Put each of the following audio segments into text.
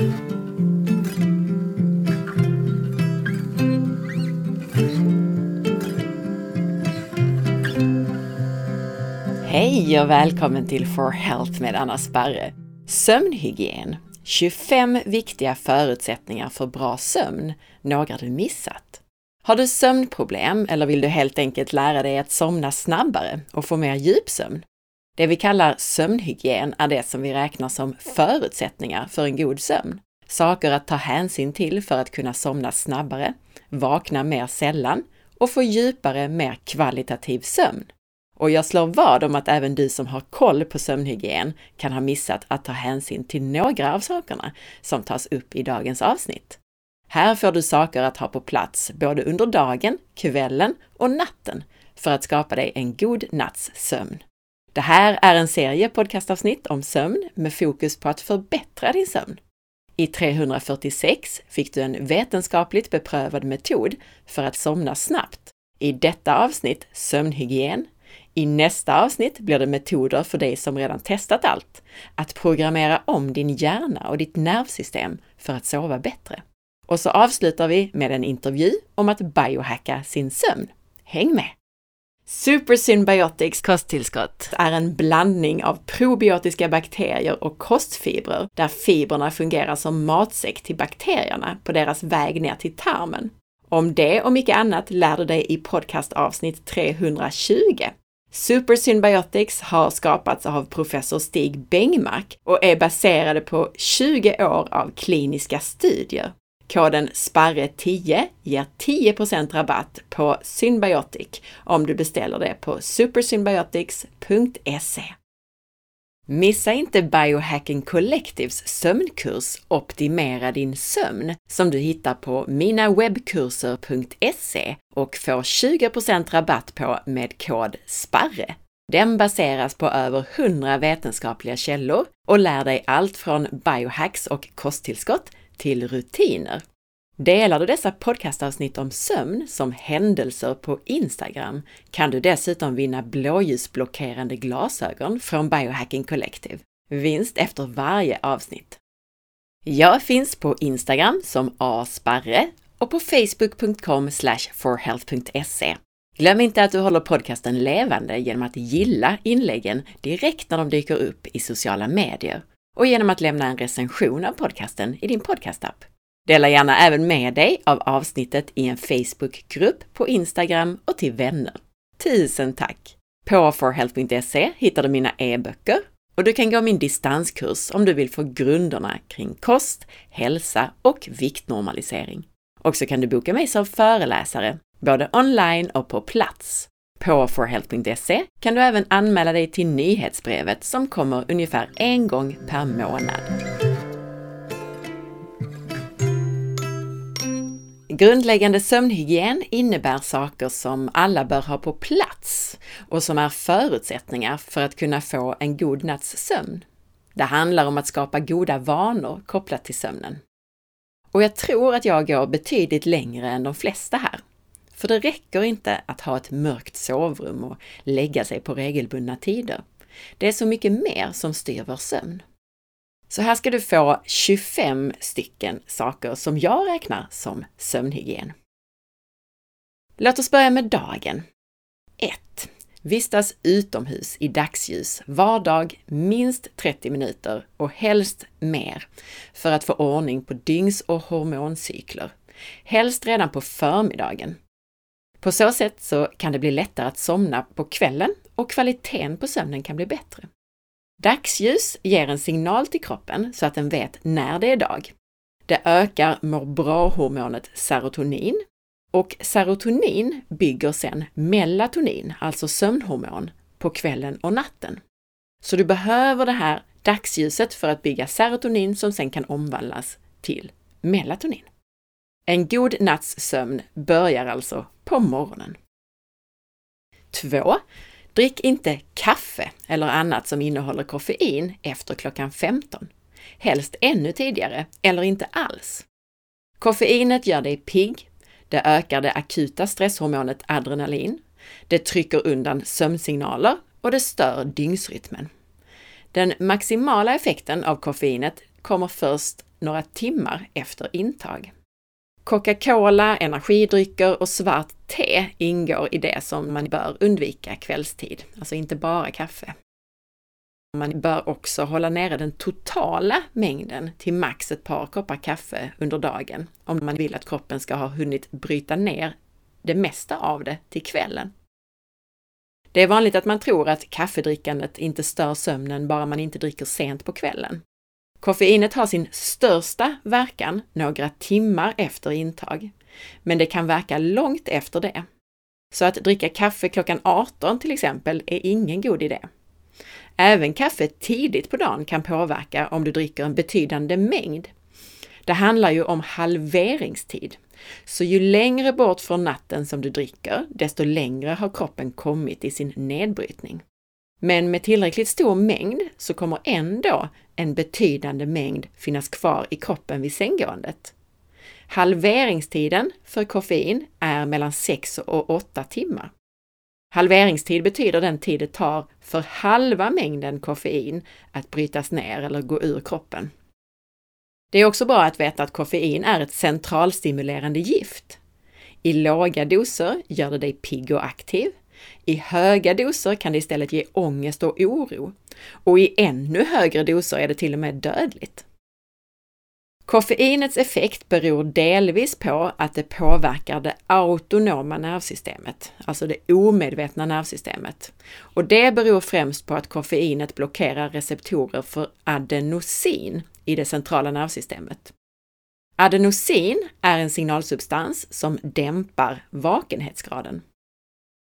Hej och välkommen till For Health med Anna Sparre. Sömnhygien. 25 viktiga förutsättningar för bra sömn. Några du missat. Har du sömnproblem eller vill du helt enkelt lära dig att somna snabbare och få mer djupsömn? Det vi kallar sömnhygien är det som vi räknar som förutsättningar för en god sömn. Saker att ta hänsyn till för att kunna somna snabbare, vakna mer sällan och få djupare, mer kvalitativ sömn. Och jag slår vad om att även du som har koll på sömnhygien kan ha missat att ta hänsyn till några av sakerna som tas upp i dagens avsnitt. Här får du saker att ha på plats både under dagen, kvällen och natten för att skapa dig en god natts sömn. Det här är en serie podcastavsnitt om sömn med fokus på att förbättra din sömn. I 346 fick du en vetenskapligt beprövad metod för att somna snabbt. I detta avsnitt sömnhygien, i nästa avsnitt blir det metoder för dig som redan testat allt. Att programmera om din hjärna och ditt nervsystem för att sova bättre. Och så avslutar vi med en intervju om att biohacka sin sömn. Häng med! Super Symbiotics kosttillskott är en blandning av probiotiska bakterier och kostfibrer där fibrerna fungerar som matsäck till bakterierna på deras väg ner till tarmen. Om det och mycket annat lär du dig i podcastavsnitt 320 Super Symbiotics har skapats av professor Stig Bengmark och är baserade på 20 år av kliniska studier. Koden SPARRE10 ger 10% rabatt på Symbiotic om du beställer det på supersymbiotics.se. Missa inte Biohacking Collectives sömnkurs Optimera din sömn som du hittar på minawebkurser.se och får 20% rabatt på med kod SPARRE. Den baseras på över 100 vetenskapliga källor och lär dig allt från biohacks och kosttillskott till rutiner. Delar du dessa podcastavsnitt om sömn som händelser på Instagram kan du dessutom vinna blåljusblockerande glasögon från Biohacking Collective. Vinst efter varje avsnitt. Jag finns på Instagram som asparre och på facebook.com forhealth.se. Glöm inte att du håller podcasten levande genom att gilla inläggen direkt när de dyker upp i sociala medier och genom att lämna en recension av podcasten i din podcastapp. Dela gärna även med dig av avsnittet i en Facebookgrupp, på Instagram och till vänner. Tusen tack! På forhealth.se hittar du mina e-böcker och du kan gå min distanskurs om du vill få grunderna kring kost, hälsa och viktnormalisering. Och så kan du boka mig som föreläsare, både online och på plats. På forhealth.se kan du även anmäla dig till nyhetsbrevet som kommer ungefär en gång per månad. Grundläggande sömnhygien innebär saker som alla bör ha på plats och som är förutsättningar för att kunna få en god natts sömn. Det handlar om att skapa goda vanor kopplat till sömnen. Och jag tror att jag går betydligt längre än de flesta här. För det räcker inte att ha ett mörkt sovrum och lägga sig på regelbundna tider. Det är så mycket mer som styr vår sömn. Så här ska du få 25 stycken saker som jag räknar som sömnhygien. Låt oss börja med dagen. 1. Vistas utomhus i dagsljus var dag minst 30 minuter och helst mer för att få ordning på dygns och hormoncykler. Helst redan på förmiddagen. På så sätt så kan det bli lättare att somna på kvällen och kvaliteten på sömnen kan bli bättre. Dagsljus ger en signal till kroppen så att den vet när det är dag. Det ökar mår bra-hormonet serotonin och serotonin bygger sedan melatonin, alltså sömnhormon, på kvällen och natten. Så du behöver det här dagsljuset för att bygga serotonin som sen kan omvandlas till melatonin. En god natts sömn börjar alltså på morgonen. 2. Drick inte kaffe eller annat som innehåller koffein efter klockan 15. Helst ännu tidigare eller inte alls. Koffeinet gör dig pigg, det ökar det akuta stresshormonet adrenalin, det trycker undan sömnsignaler och det stör dygnsrytmen. Den maximala effekten av koffeinet kommer först några timmar efter intag. Coca-Cola, energidrycker och svart te ingår i det som man bör undvika kvällstid, alltså inte bara kaffe. Man bör också hålla nere den totala mängden till max ett par koppar kaffe under dagen om man vill att kroppen ska ha hunnit bryta ner det mesta av det till kvällen. Det är vanligt att man tror att kaffedrickandet inte stör sömnen bara man inte dricker sent på kvällen. Koffeinet har sin största verkan några timmar efter intag, men det kan verka långt efter det. Så att dricka kaffe klockan 18 till exempel är ingen god idé. Även kaffe tidigt på dagen kan påverka om du dricker en betydande mängd. Det handlar ju om halveringstid. Så ju längre bort från natten som du dricker, desto längre har kroppen kommit i sin nedbrytning. Men med tillräckligt stor mängd så kommer ändå en betydande mängd finnas kvar i kroppen vid sänggåendet. Halveringstiden för koffein är mellan 6 och 8 timmar. Halveringstid betyder den tid det tar för halva mängden koffein att brytas ner eller gå ur kroppen. Det är också bra att veta att koffein är ett centralstimulerande gift. I låga doser gör det dig pigg och aktiv. I höga doser kan det istället ge ångest och oro. Och i ännu högre doser är det till och med dödligt. Koffeinets effekt beror delvis på att det påverkar det autonoma nervsystemet, alltså det omedvetna nervsystemet. Och det beror främst på att koffeinet blockerar receptorer för adenosin i det centrala nervsystemet. Adenosin är en signalsubstans som dämpar vakenhetsgraden.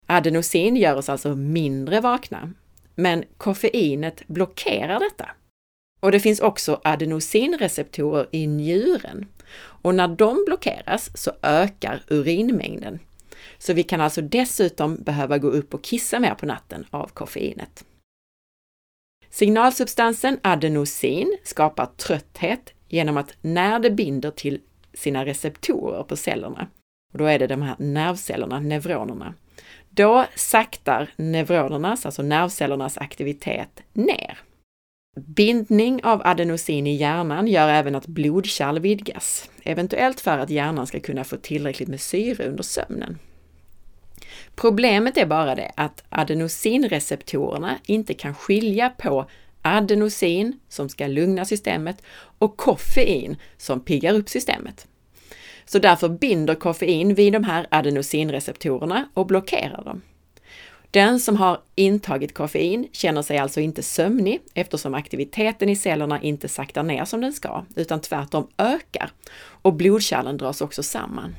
Adenosin gör oss alltså mindre vakna, men koffeinet blockerar detta. Och det finns också adenosinreceptorer i njuren. Och när de blockeras så ökar urinmängden. Så vi kan alltså dessutom behöva gå upp och kissa mer på natten av koffeinet. Signalsubstansen adenosin skapar trötthet genom att när det binder till sina receptorer på cellerna, och då är det de här nervcellerna, neuronerna, då saktar neuronernas, alltså nervcellernas aktivitet ner. Bindning av adenosin i hjärnan gör även att blodkärl vidgas, eventuellt för att hjärnan ska kunna få tillräckligt med syre under sömnen. Problemet är bara det att adenosinreceptorerna inte kan skilja på adenosin, som ska lugna systemet, och koffein, som piggar upp systemet. Så därför binder koffein vid de här adenosinreceptorerna och blockerar dem. Den som har intagit koffein känner sig alltså inte sömnig eftersom aktiviteten i cellerna inte saktar ner som den ska, utan tvärtom ökar och blodkärlen dras också samman.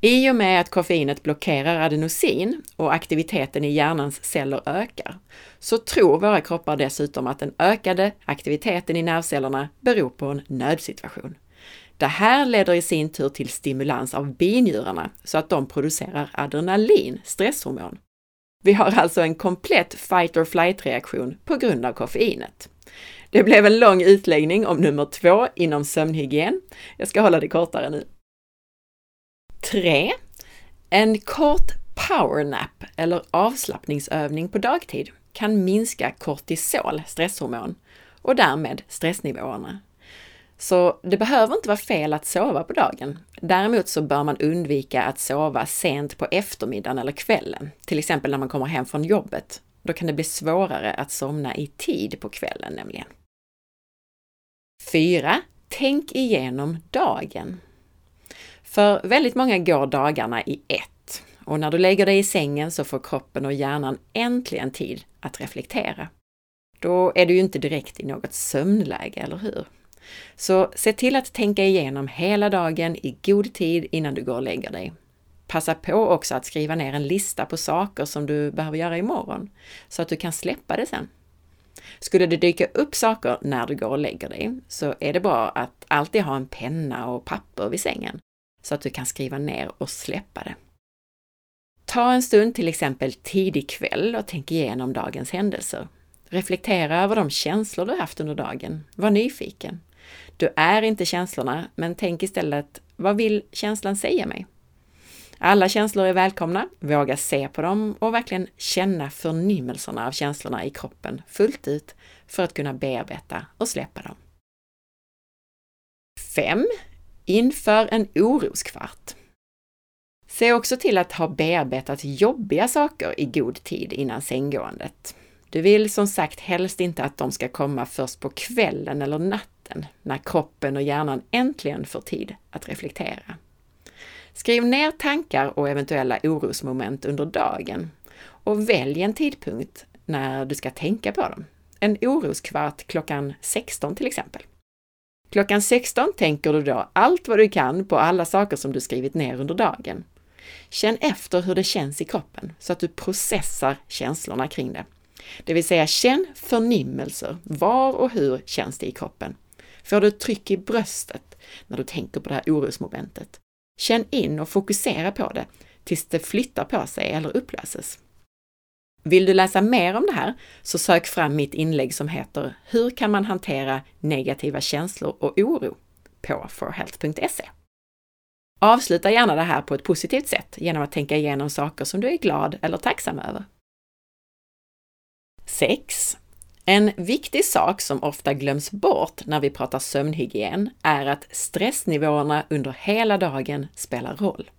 I och med att koffeinet blockerar adenosin och aktiviteten i hjärnans celler ökar, så tror våra kroppar dessutom att den ökade aktiviteten i nervcellerna beror på en nödsituation. Det här leder i sin tur till stimulans av binjurarna så att de producerar adrenalin, stresshormon. Vi har alltså en komplett fight or flight reaktion på grund av koffeinet. Det blev en lång utläggning om nummer två inom sömnhygien. Jag ska hålla det kortare nu. 3. En kort powernap eller avslappningsövning på dagtid kan minska kortisol, stresshormon, och därmed stressnivåerna. Så det behöver inte vara fel att sova på dagen. Däremot så bör man undvika att sova sent på eftermiddagen eller kvällen, till exempel när man kommer hem från jobbet. Då kan det bli svårare att somna i tid på kvällen nämligen. 4. Tänk igenom dagen. För väldigt många går dagarna i ett och när du lägger dig i sängen så får kroppen och hjärnan äntligen tid att reflektera. Då är du ju inte direkt i något sömnläge, eller hur? Så se till att tänka igenom hela dagen i god tid innan du går och lägger dig. Passa på också att skriva ner en lista på saker som du behöver göra imorgon, så att du kan släppa det sen. Skulle det dyka upp saker när du går och lägger dig, så är det bra att alltid ha en penna och papper vid sängen, så att du kan skriva ner och släppa det. Ta en stund till exempel tidig kväll och tänk igenom dagens händelser. Reflektera över de känslor du haft under dagen. Var nyfiken. Du är inte känslorna, men tänk istället, vad vill känslan säga mig? Alla känslor är välkomna, våga se på dem och verkligen känna förnimmelserna av känslorna i kroppen fullt ut för att kunna bearbeta och släppa dem. 5. Inför en oroskvart. Se också till att ha bearbetat jobbiga saker i god tid innan sänggåendet. Du vill som sagt helst inte att de ska komma först på kvällen eller natten, när kroppen och hjärnan äntligen får tid att reflektera. Skriv ner tankar och eventuella orosmoment under dagen och välj en tidpunkt när du ska tänka på dem. En oroskvart klockan 16 till exempel. Klockan 16 tänker du då allt vad du kan på alla saker som du skrivit ner under dagen. Känn efter hur det känns i kroppen så att du processar känslorna kring det. Det vill säga känn förnimmelser. Var och hur känns det i kroppen? Får du ett tryck i bröstet när du tänker på det här orosmomentet? Känn in och fokusera på det tills det flyttar på sig eller upplöses. Vill du läsa mer om det här så sök fram mitt inlägg som heter Hur kan man hantera negativa känslor och oro på forhealth.se. Avsluta gärna det här på ett positivt sätt genom att tänka igenom saker som du är glad eller tacksam över. 6. En viktig sak som ofta glöms bort när vi pratar sömnhygien är att stressnivåerna under hela dagen spelar roll.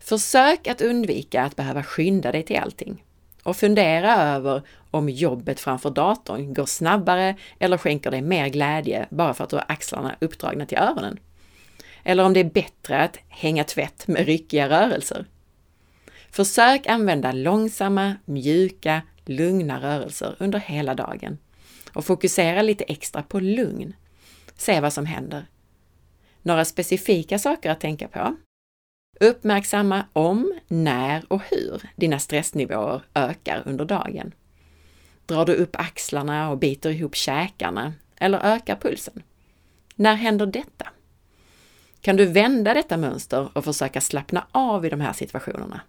Försök att undvika att behöva skynda dig till allting och fundera över om jobbet framför datorn går snabbare eller skänker dig mer glädje bara för att du har axlarna uppdragna till öronen. Eller om det är bättre att hänga tvätt med ryckiga rörelser. Försök använda långsamma, mjuka, lugna rörelser under hela dagen och fokusera lite extra på lugn. Se vad som händer. Några specifika saker att tänka på? Uppmärksamma om, när och hur dina stressnivåer ökar under dagen. Drar du upp axlarna och biter ihop käkarna eller ökar pulsen? När händer detta? Kan du vända detta mönster och försöka slappna av i de här situationerna?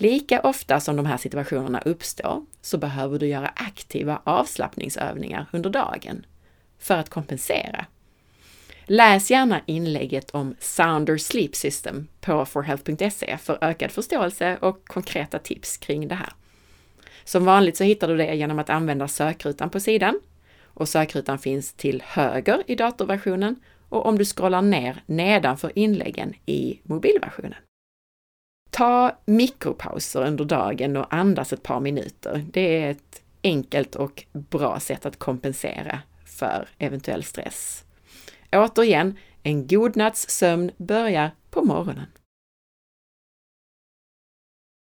Lika ofta som de här situationerna uppstår så behöver du göra aktiva avslappningsövningar under dagen för att kompensera. Läs gärna inlägget om Sounder Sleep System på forhealth.se för ökad förståelse och konkreta tips kring det här. Som vanligt så hittar du det genom att använda sökrutan på sidan och sökrutan finns till höger i datorversionen och om du scrollar ner nedanför inläggen i mobilversionen. Ta mikropauser under dagen och andas ett par minuter. Det är ett enkelt och bra sätt att kompensera för eventuell stress. Återigen, en god natts sömn börjar på morgonen.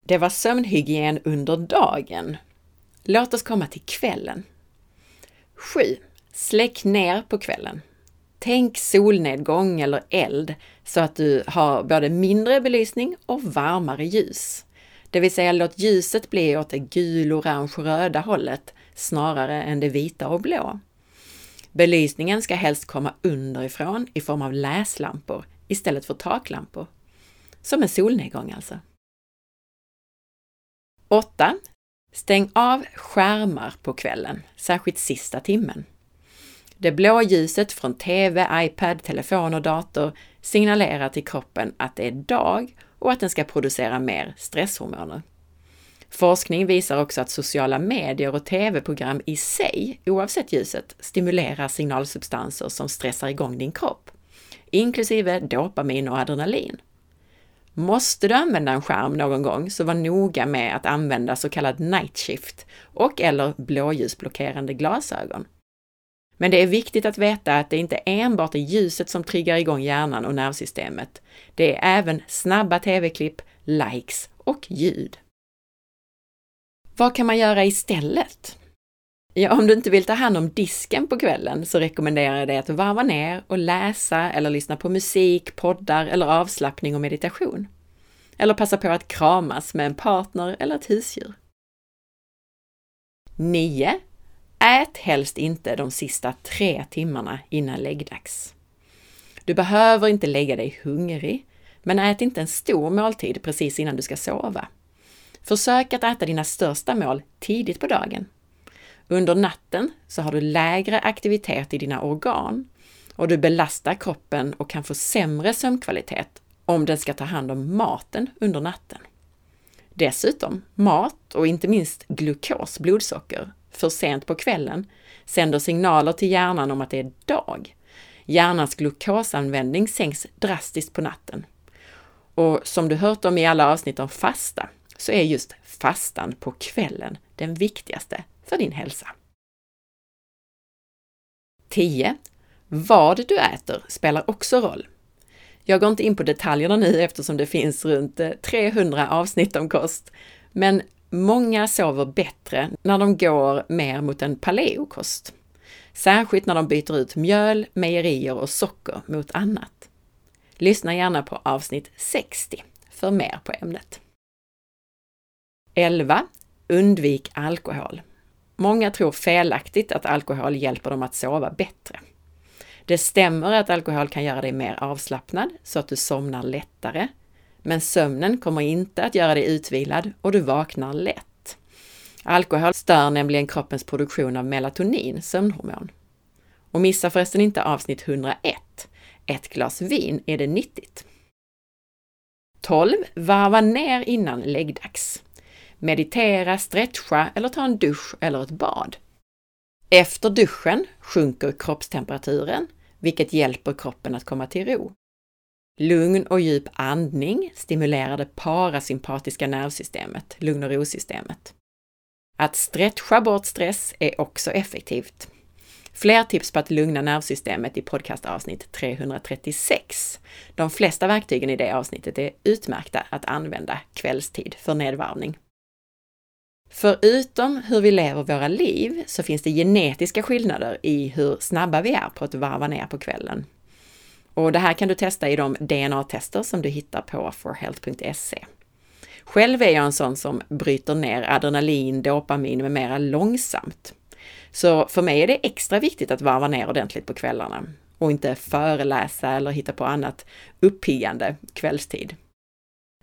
Det var sömnhygien under dagen. Låt oss komma till kvällen. 7. Släck ner på kvällen. Tänk solnedgång eller eld så att du har både mindre belysning och varmare ljus. Det vill säga låt ljuset bli åt det gul, orange, röda hållet snarare än det vita och blå. Belysningen ska helst komma underifrån i form av läslampor istället för taklampor. Som en solnedgång alltså. 8. Stäng av skärmar på kvällen, särskilt sista timmen. Det blå ljuset från TV, iPad, telefon och dator signalerar till kroppen att det är dag och att den ska producera mer stresshormoner. Forskning visar också att sociala medier och TV-program i sig, oavsett ljuset, stimulerar signalsubstanser som stressar igång din kropp, inklusive dopamin och adrenalin. Måste du använda en skärm någon gång så var noga med att använda så kallad night shift och eller blåljusblockerande glasögon. Men det är viktigt att veta att det inte enbart är ljuset som triggar igång hjärnan och nervsystemet. Det är även snabba tv-klipp, likes och ljud. Vad kan man göra istället? Ja, om du inte vill ta hand om disken på kvällen så rekommenderar jag dig att varva ner och läsa eller lyssna på musik, poddar eller avslappning och meditation. Eller passa på att kramas med en partner eller ett husdjur. 9. Ät helst inte de sista tre timmarna innan läggdags. Du behöver inte lägga dig hungrig, men ät inte en stor måltid precis innan du ska sova. Försök att äta dina största mål tidigt på dagen. Under natten så har du lägre aktivitet i dina organ och du belastar kroppen och kan få sämre sömnkvalitet om den ska ta hand om maten under natten. Dessutom, mat och inte minst glukos, blodsocker, för sent på kvällen sänder signaler till hjärnan om att det är dag. Hjärnans glukosanvändning sänks drastiskt på natten. Och som du hört om i alla avsnitt om fasta, så är just fastan på kvällen den viktigaste för din hälsa. 10. Vad du äter spelar också roll. Jag går inte in på detaljerna nu eftersom det finns runt eh, 300 avsnitt om kost, men många sover bättre när de går mer mot en paleokost. Särskilt när de byter ut mjöl, mejerier och socker mot annat. Lyssna gärna på avsnitt 60 för mer på ämnet. 11. Undvik alkohol. Många tror felaktigt att alkohol hjälper dem att sova bättre. Det stämmer att alkohol kan göra dig mer avslappnad så att du somnar lättare. Men sömnen kommer inte att göra dig utvilad och du vaknar lätt. Alkohol stör nämligen kroppens produktion av melatonin, sömnhormon. Och missa förresten inte avsnitt 101. Ett glas vin, är det nyttigt? 12. Varva ner innan läggdags. Meditera, stretcha eller ta en dusch eller ett bad. Efter duschen sjunker kroppstemperaturen vilket hjälper kroppen att komma till ro. Lugn och djup andning stimulerar det parasympatiska nervsystemet, lugn och rosystemet. Att stretcha bort stress är också effektivt. Fler tips på att lugna nervsystemet i podcastavsnitt 336. De flesta verktygen i det avsnittet är utmärkta att använda kvällstid för nedvarvning. Förutom hur vi lever våra liv så finns det genetiska skillnader i hur snabba vi är på att varva ner på kvällen. Och det här kan du testa i de DNA-tester som du hittar på forhealth.se. Själv är jag en sån som bryter ner adrenalin, dopamin med mera långsamt. Så för mig är det extra viktigt att varva ner ordentligt på kvällarna och inte föreläsa eller hitta på annat uppiggande kvällstid.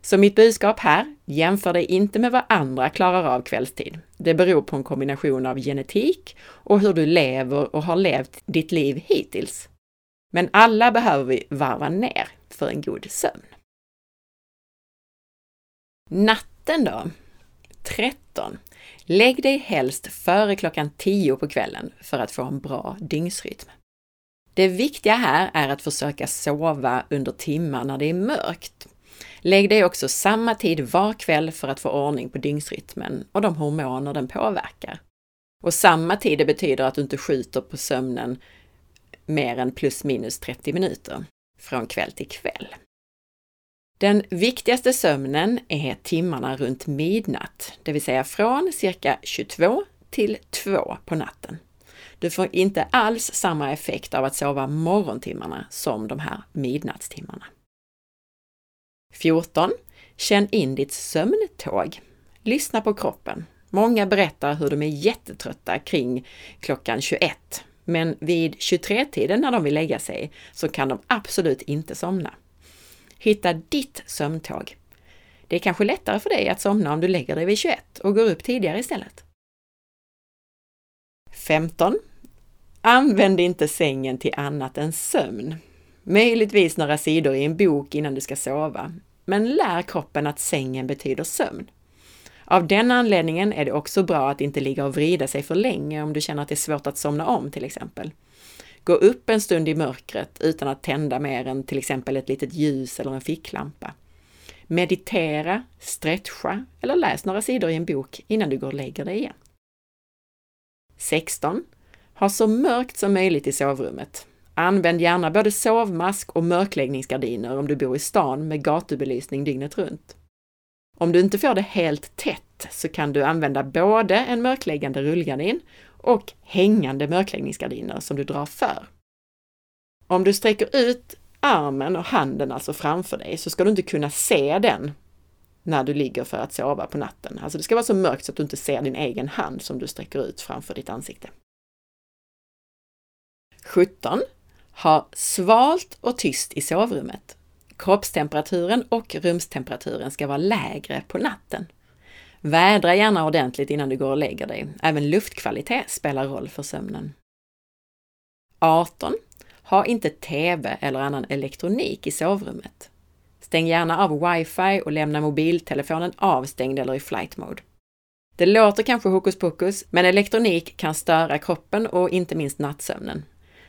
Så mitt budskap här, jämför dig inte med vad andra klarar av kvällstid. Det beror på en kombination av genetik och hur du lever och har levt ditt liv hittills. Men alla behöver vi varva ner för en god sömn. Natten då? 13. Lägg dig helst före klockan 10 på kvällen för att få en bra dygnsrytm. Det viktiga här är att försöka sova under timmar när det är mörkt Lägg dig också samma tid var kväll för att få ordning på dygnsrytmen och de hormoner den påverkar. Och samma tid det betyder att du inte skjuter på sömnen mer än plus minus 30 minuter från kväll till kväll. Den viktigaste sömnen är timmarna runt midnatt, det vill säga från cirka 22 till 2 på natten. Du får inte alls samma effekt av att sova morgontimmarna som de här midnattstimmarna. 14. Känn in ditt sömntåg. Lyssna på kroppen. Många berättar hur de är jättetrötta kring klockan 21, men vid 23-tiden när de vill lägga sig så kan de absolut inte somna. Hitta ditt sömntåg. Det är kanske lättare för dig att somna om du lägger dig vid 21 och går upp tidigare istället. 15. Använd inte sängen till annat än sömn. Möjligtvis några sidor i en bok innan du ska sova. Men lär kroppen att sängen betyder sömn. Av den anledningen är det också bra att inte ligga och vrida sig för länge om du känner att det är svårt att somna om till exempel. Gå upp en stund i mörkret utan att tända mer än till exempel ett litet ljus eller en ficklampa. Meditera, stretcha eller läs några sidor i en bok innan du går och lägger dig igen. 16. Ha så mörkt som möjligt i sovrummet. Använd gärna både sovmask och mörkläggningsgardiner om du bor i stan med gatubelysning dygnet runt. Om du inte får det helt tätt så kan du använda både en mörkläggande rullgardin och hängande mörkläggningsgardiner som du drar för. Om du sträcker ut armen och handen alltså framför dig så ska du inte kunna se den när du ligger för att sova på natten. Alltså det ska vara så mörkt så att du inte ser din egen hand som du sträcker ut framför ditt ansikte. 17. Ha svalt och tyst i sovrummet. Kroppstemperaturen och rumstemperaturen ska vara lägre på natten. Vädra gärna ordentligt innan du går och lägger dig. Även luftkvalitet spelar roll för sömnen. 18. Ha inte TV eller annan elektronik i sovrummet. Stäng gärna av wifi och lämna mobiltelefonen avstängd eller i flight mode. Det låter kanske hokus pokus, men elektronik kan störa kroppen och inte minst nattsömnen.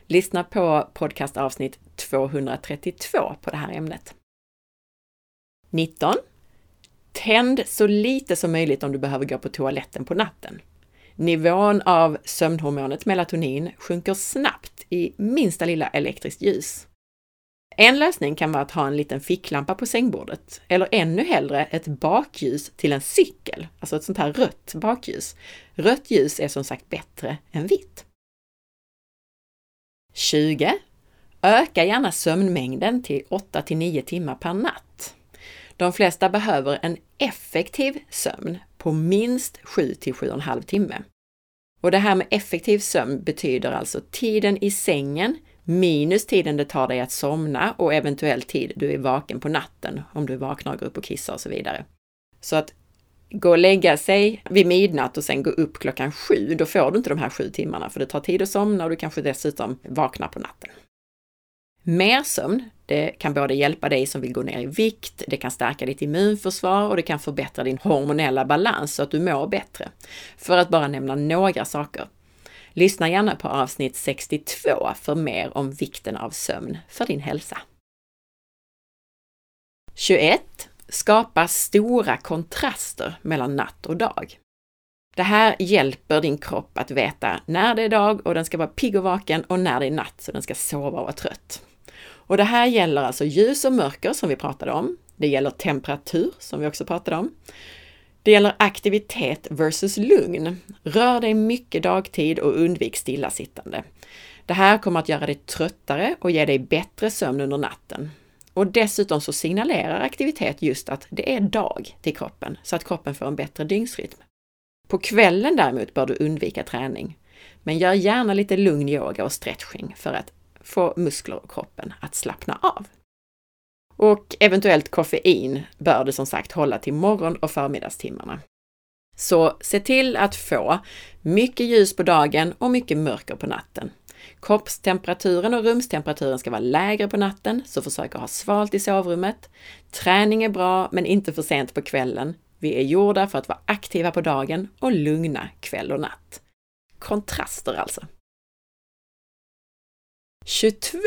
Lyssna på podcastavsnitt 232 på det här ämnet. 19. Tänd så lite som möjligt om du behöver gå på toaletten på natten. Nivån av sömnhormonet melatonin sjunker snabbt i minsta lilla elektriskt ljus. En lösning kan vara att ha en liten ficklampa på sängbordet, eller ännu hellre ett bakljus till en cykel, alltså ett sånt här rött bakljus. Rött ljus är som sagt bättre än vitt. 20. Öka gärna sömnmängden till 8 till 9 timmar per natt. De flesta behöver en effektiv sömn på minst 7 till 7,5 timme. Och det här med effektiv sömn betyder alltså tiden i sängen minus tiden det tar dig att somna och eventuell tid du är vaken på natten, om du vaknar går upp och kissar och så vidare. Så att gå och lägga sig vid midnatt och sen gå upp klockan sju, då får du inte de här sju timmarna, för det tar tid att somna och du kanske dessutom vaknar på natten. Mer sömn, det kan både hjälpa dig som vill gå ner i vikt, det kan stärka ditt immunförsvar och det kan förbättra din hormonella balans så att du mår bättre. För att bara nämna några saker. Lyssna gärna på avsnitt 62 för mer om vikten av sömn för din hälsa. 21. Skapa stora kontraster mellan natt och dag. Det här hjälper din kropp att veta när det är dag och den ska vara pigg och vaken och när det är natt så den ska sova och vara trött. Och det här gäller alltså ljus och mörker som vi pratade om. Det gäller temperatur som vi också pratade om. Det gäller aktivitet versus lugn. Rör dig mycket dagtid och undvik stillasittande. Det här kommer att göra dig tröttare och ge dig bättre sömn under natten. Och dessutom så signalerar aktivitet just att det är dag till kroppen, så att kroppen får en bättre dygnsrytm. På kvällen däremot bör du undvika träning. Men gör gärna lite lugn yoga och stretching för att få muskler och kroppen att slappna av. Och eventuellt koffein bör du som sagt hålla till morgon och förmiddagstimmarna. Så se till att få mycket ljus på dagen och mycket mörker på natten. Kroppstemperaturen och rumstemperaturen ska vara lägre på natten, så försök att ha svalt i sovrummet. Träning är bra, men inte för sent på kvällen. Vi är gjorda för att vara aktiva på dagen och lugna kväll och natt. Kontraster alltså. 22.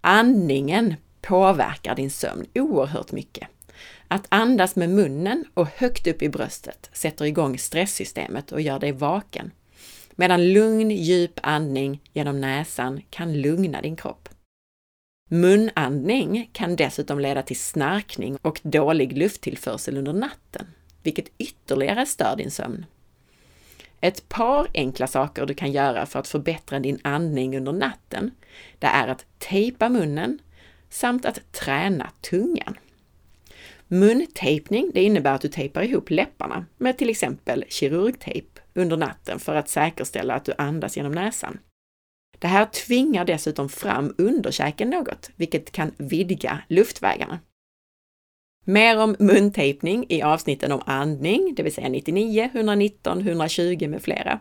Andningen påverkar din sömn oerhört mycket. Att andas med munnen och högt upp i bröstet sätter igång stresssystemet och gör dig vaken. Medan lugn, djup andning genom näsan kan lugna din kropp. Munandning kan dessutom leda till snarkning och dålig lufttillförsel under natten, vilket ytterligare stör din sömn. Ett par enkla saker du kan göra för att förbättra din andning under natten, det är att tejpa munnen samt att träna tungan. Muntejpning, det innebär att du tejpar ihop läpparna med till exempel kirurgtejp under natten för att säkerställa att du andas genom näsan. Det här tvingar dessutom fram underkäken något, vilket kan vidga luftvägarna. Mer om muntejpning i avsnitten om andning, det vill säga 99, 119, 120 med flera.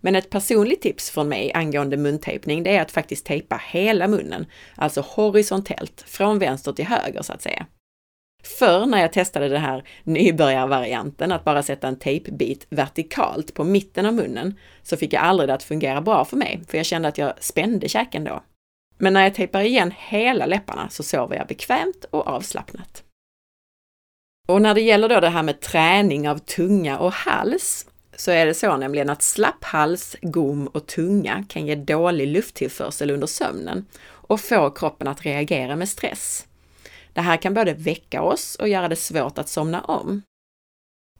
Men ett personligt tips från mig angående muntejpning, det är att faktiskt tejpa hela munnen, alltså horisontellt, från vänster till höger så att säga. Förr när jag testade den här nybörjarvarianten, att bara sätta en tejpbit vertikalt på mitten av munnen, så fick jag aldrig det att fungera bra för mig, för jag kände att jag spände käken då. Men när jag tejpar igen hela läpparna så sover jag bekvämt och avslappnat. Och när det gäller då det här med träning av tunga och hals, så är det så nämligen att slapp hals, gom och tunga kan ge dålig lufttillförsel under sömnen och få kroppen att reagera med stress. Det här kan både väcka oss och göra det svårt att somna om.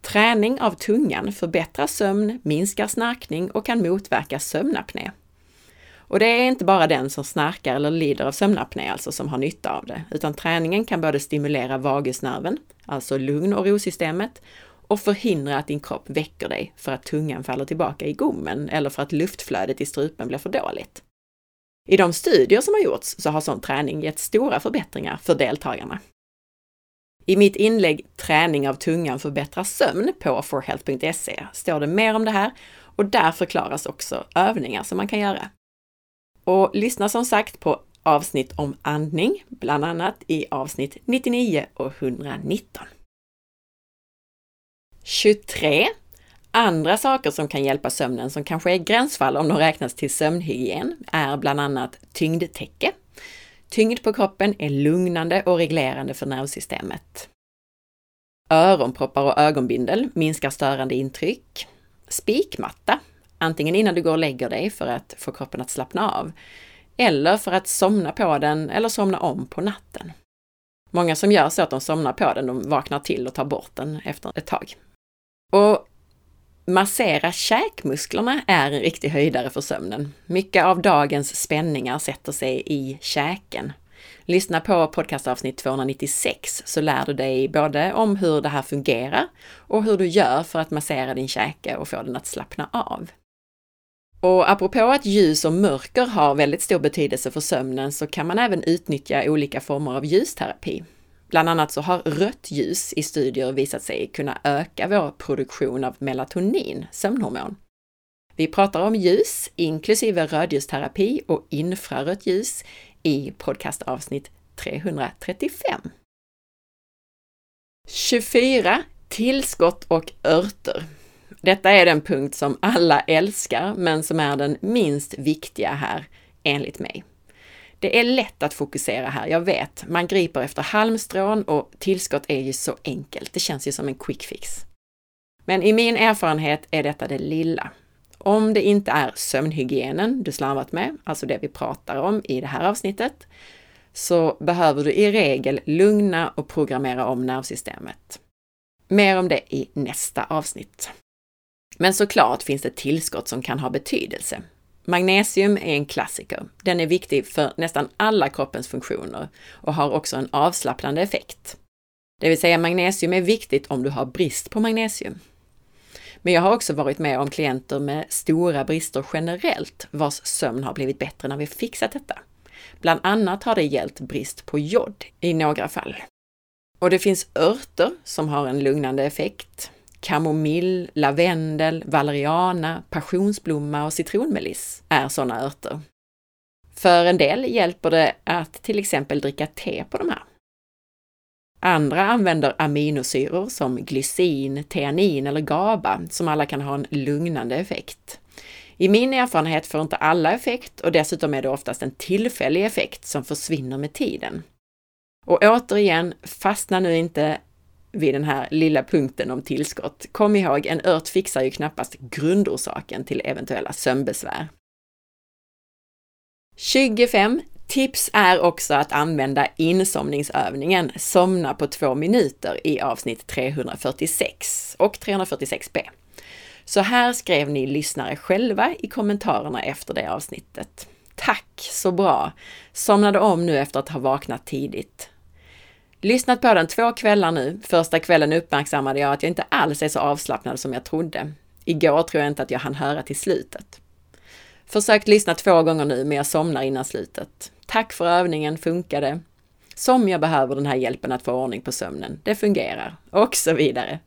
Träning av tungan förbättrar sömn, minskar snarkning och kan motverka sömnapné. Och det är inte bara den som snarkar eller lider av sömnapné alltså som har nytta av det, utan träningen kan både stimulera vagusnerven, alltså lugn och rosystemet, och förhindra att din kropp väcker dig för att tungan faller tillbaka i gommen eller för att luftflödet i strupen blir för dåligt. I de studier som har gjorts så har sån träning gett stora förbättringar för deltagarna. I mitt inlägg Träning av tungan förbättrar sömn på forhealth.se står det mer om det här och där förklaras också övningar som man kan göra. Och lyssna som sagt på avsnitt om andning, bland annat i avsnitt 99 och 119. 23. Andra saker som kan hjälpa sömnen, som kanske är gränsfall om de räknas till sömnhygien, är bland annat tyngdtäcke. Tyngd på kroppen är lugnande och reglerande för nervsystemet. Öronproppar och ögonbindel minskar störande intryck. Spikmatta, antingen innan du går och lägger dig för att få kroppen att slappna av, eller för att somna på den eller somna om på natten. Många som gör så att de somnar på den, de vaknar till och tar bort den efter ett tag. Och massera käkmusklerna är en riktig höjdare för sömnen. Mycket av dagens spänningar sätter sig i käken. Lyssna på podcastavsnitt 296 så lär du dig både om hur det här fungerar och hur du gör för att massera din käke och få den att slappna av. Och apropå att ljus och mörker har väldigt stor betydelse för sömnen så kan man även utnyttja olika former av ljusterapi. Bland annat så har rött ljus i studier visat sig kunna öka vår produktion av melatonin, sömnhormon. Vi pratar om ljus, inklusive rödljusterapi och infrarött ljus i podcastavsnitt 335. 24. Tillskott och örter. Detta är den punkt som alla älskar, men som är den minst viktiga här, enligt mig. Det är lätt att fokusera här, jag vet. Man griper efter halmstrån och tillskott är ju så enkelt. Det känns ju som en quick fix. Men i min erfarenhet är detta det lilla. Om det inte är sömnhygienen du slarvat med, alltså det vi pratar om i det här avsnittet, så behöver du i regel lugna och programmera om nervsystemet. Mer om det i nästa avsnitt. Men såklart finns det tillskott som kan ha betydelse. Magnesium är en klassiker. Den är viktig för nästan alla kroppens funktioner och har också en avslappnande effekt. Det vill säga magnesium är viktigt om du har brist på magnesium. Men jag har också varit med om klienter med stora brister generellt vars sömn har blivit bättre när vi fixat detta. Bland annat har det gällt brist på jod i några fall. Och det finns örter som har en lugnande effekt kamomill, lavendel, valeriana, passionsblomma och citronmeliss är sådana örter. För en del hjälper det att till exempel dricka te på de här. Andra använder aminosyror som glycin, teanin eller GABA som alla kan ha en lugnande effekt. I min erfarenhet får inte alla effekt och dessutom är det oftast en tillfällig effekt som försvinner med tiden. Och återigen, fastna nu inte vid den här lilla punkten om tillskott. Kom ihåg, en ört fixar ju knappast grundorsaken till eventuella sömnbesvär. 25. Tips är också att använda insomningsövningen Somna på två minuter i avsnitt 346 och 346b. Så här skrev ni lyssnare själva i kommentarerna efter det avsnittet. Tack så bra! Somnade om nu efter att ha vaknat tidigt. Lyssnat på den två kvällar nu. Första kvällen uppmärksammade jag att jag inte alls är så avslappnad som jag trodde. Igår tror jag inte att jag hann höra till slutet. Försökt lyssna två gånger nu, men jag somnar innan slutet. Tack för övningen, funkade. Som jag behöver den här hjälpen att få ordning på sömnen. Det fungerar. Och så vidare.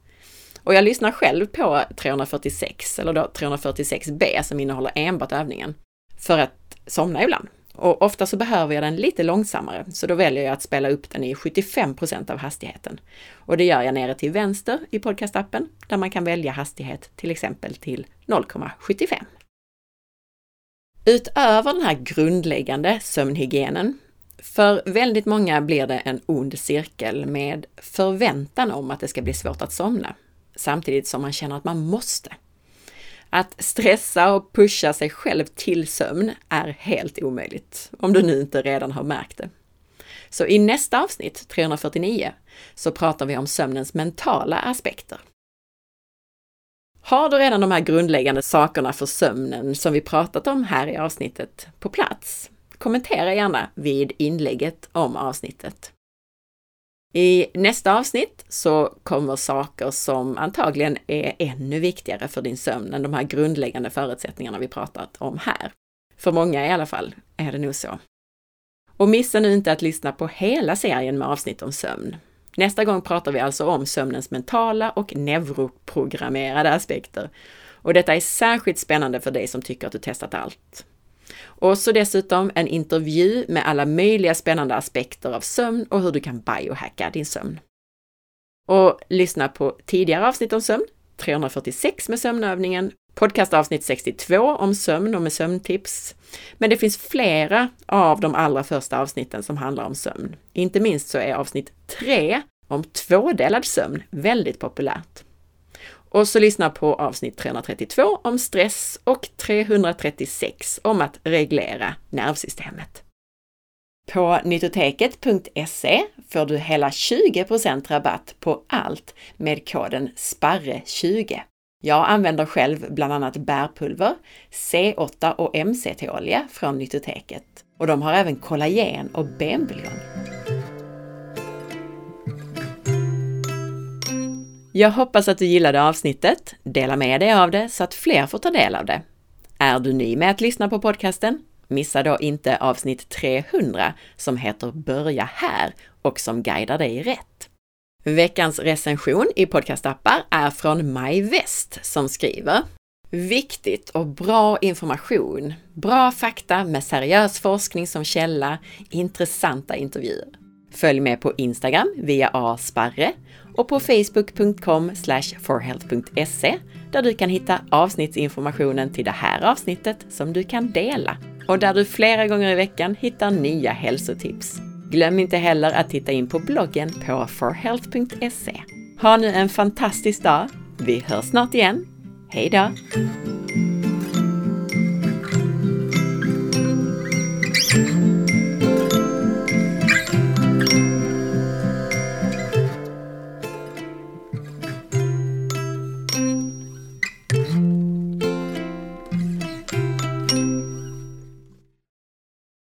Och jag lyssnar själv på 346, eller då 346b som innehåller enbart övningen. För att somna ibland. Och ofta så behöver jag den lite långsammare, så då väljer jag att spela upp den i 75% av hastigheten. Och det gör jag nere till vänster i podcastappen, där man kan välja hastighet till exempel till 0,75. Utöver den här grundläggande sömnhygienen, för väldigt många blir det en ond cirkel med förväntan om att det ska bli svårt att somna, samtidigt som man känner att man måste. Att stressa och pusha sig själv till sömn är helt omöjligt, om du nu inte redan har märkt det. Så i nästa avsnitt, 349, så pratar vi om sömnens mentala aspekter. Har du redan de här grundläggande sakerna för sömnen som vi pratat om här i avsnittet på plats? Kommentera gärna vid inlägget om avsnittet. I nästa avsnitt så kommer saker som antagligen är ännu viktigare för din sömn än de här grundläggande förutsättningarna vi pratat om här. För många i alla fall är det nog så. Och missa nu inte att lyssna på hela serien med avsnitt om sömn. Nästa gång pratar vi alltså om sömnens mentala och neuroprogrammerade aspekter. Och detta är särskilt spännande för dig som tycker att du testat allt. Och så dessutom en intervju med alla möjliga spännande aspekter av sömn och hur du kan biohacka din sömn. Och lyssna på tidigare avsnitt om sömn 346 med sömnövningen, podcastavsnitt 62 om sömn och med sömntips. Men det finns flera av de allra första avsnitten som handlar om sömn. Inte minst så är avsnitt 3 om tvådelad sömn väldigt populärt. Och så lyssna på avsnitt 332 om stress och 336 om att reglera nervsystemet. På nytoteket.se får du hela 20% rabatt på allt med koden SPARRE20. Jag använder själv bland annat bärpulver, C8 och MCT-olja från Nytoteket. Och de har även kollagen och benbuljong. Jag hoppas att du gillade avsnittet. Dela med dig av det så att fler får ta del av det. Är du ny med att lyssna på podcasten? Missa då inte avsnitt 300 som heter Börja här och som guidar dig rätt. Veckans recension i podcastappar är från Maj West som skriver Viktigt och bra information, bra fakta med seriös forskning som källa, intressanta intervjuer. Följ med på Instagram via asparre och på facebook.com forhealth.se där du kan hitta avsnittsinformationen till det här avsnittet som du kan dela och där du flera gånger i veckan hittar nya hälsotips. Glöm inte heller att titta in på bloggen på forhealth.se. Ha nu en fantastisk dag! Vi hörs snart igen. Hej då!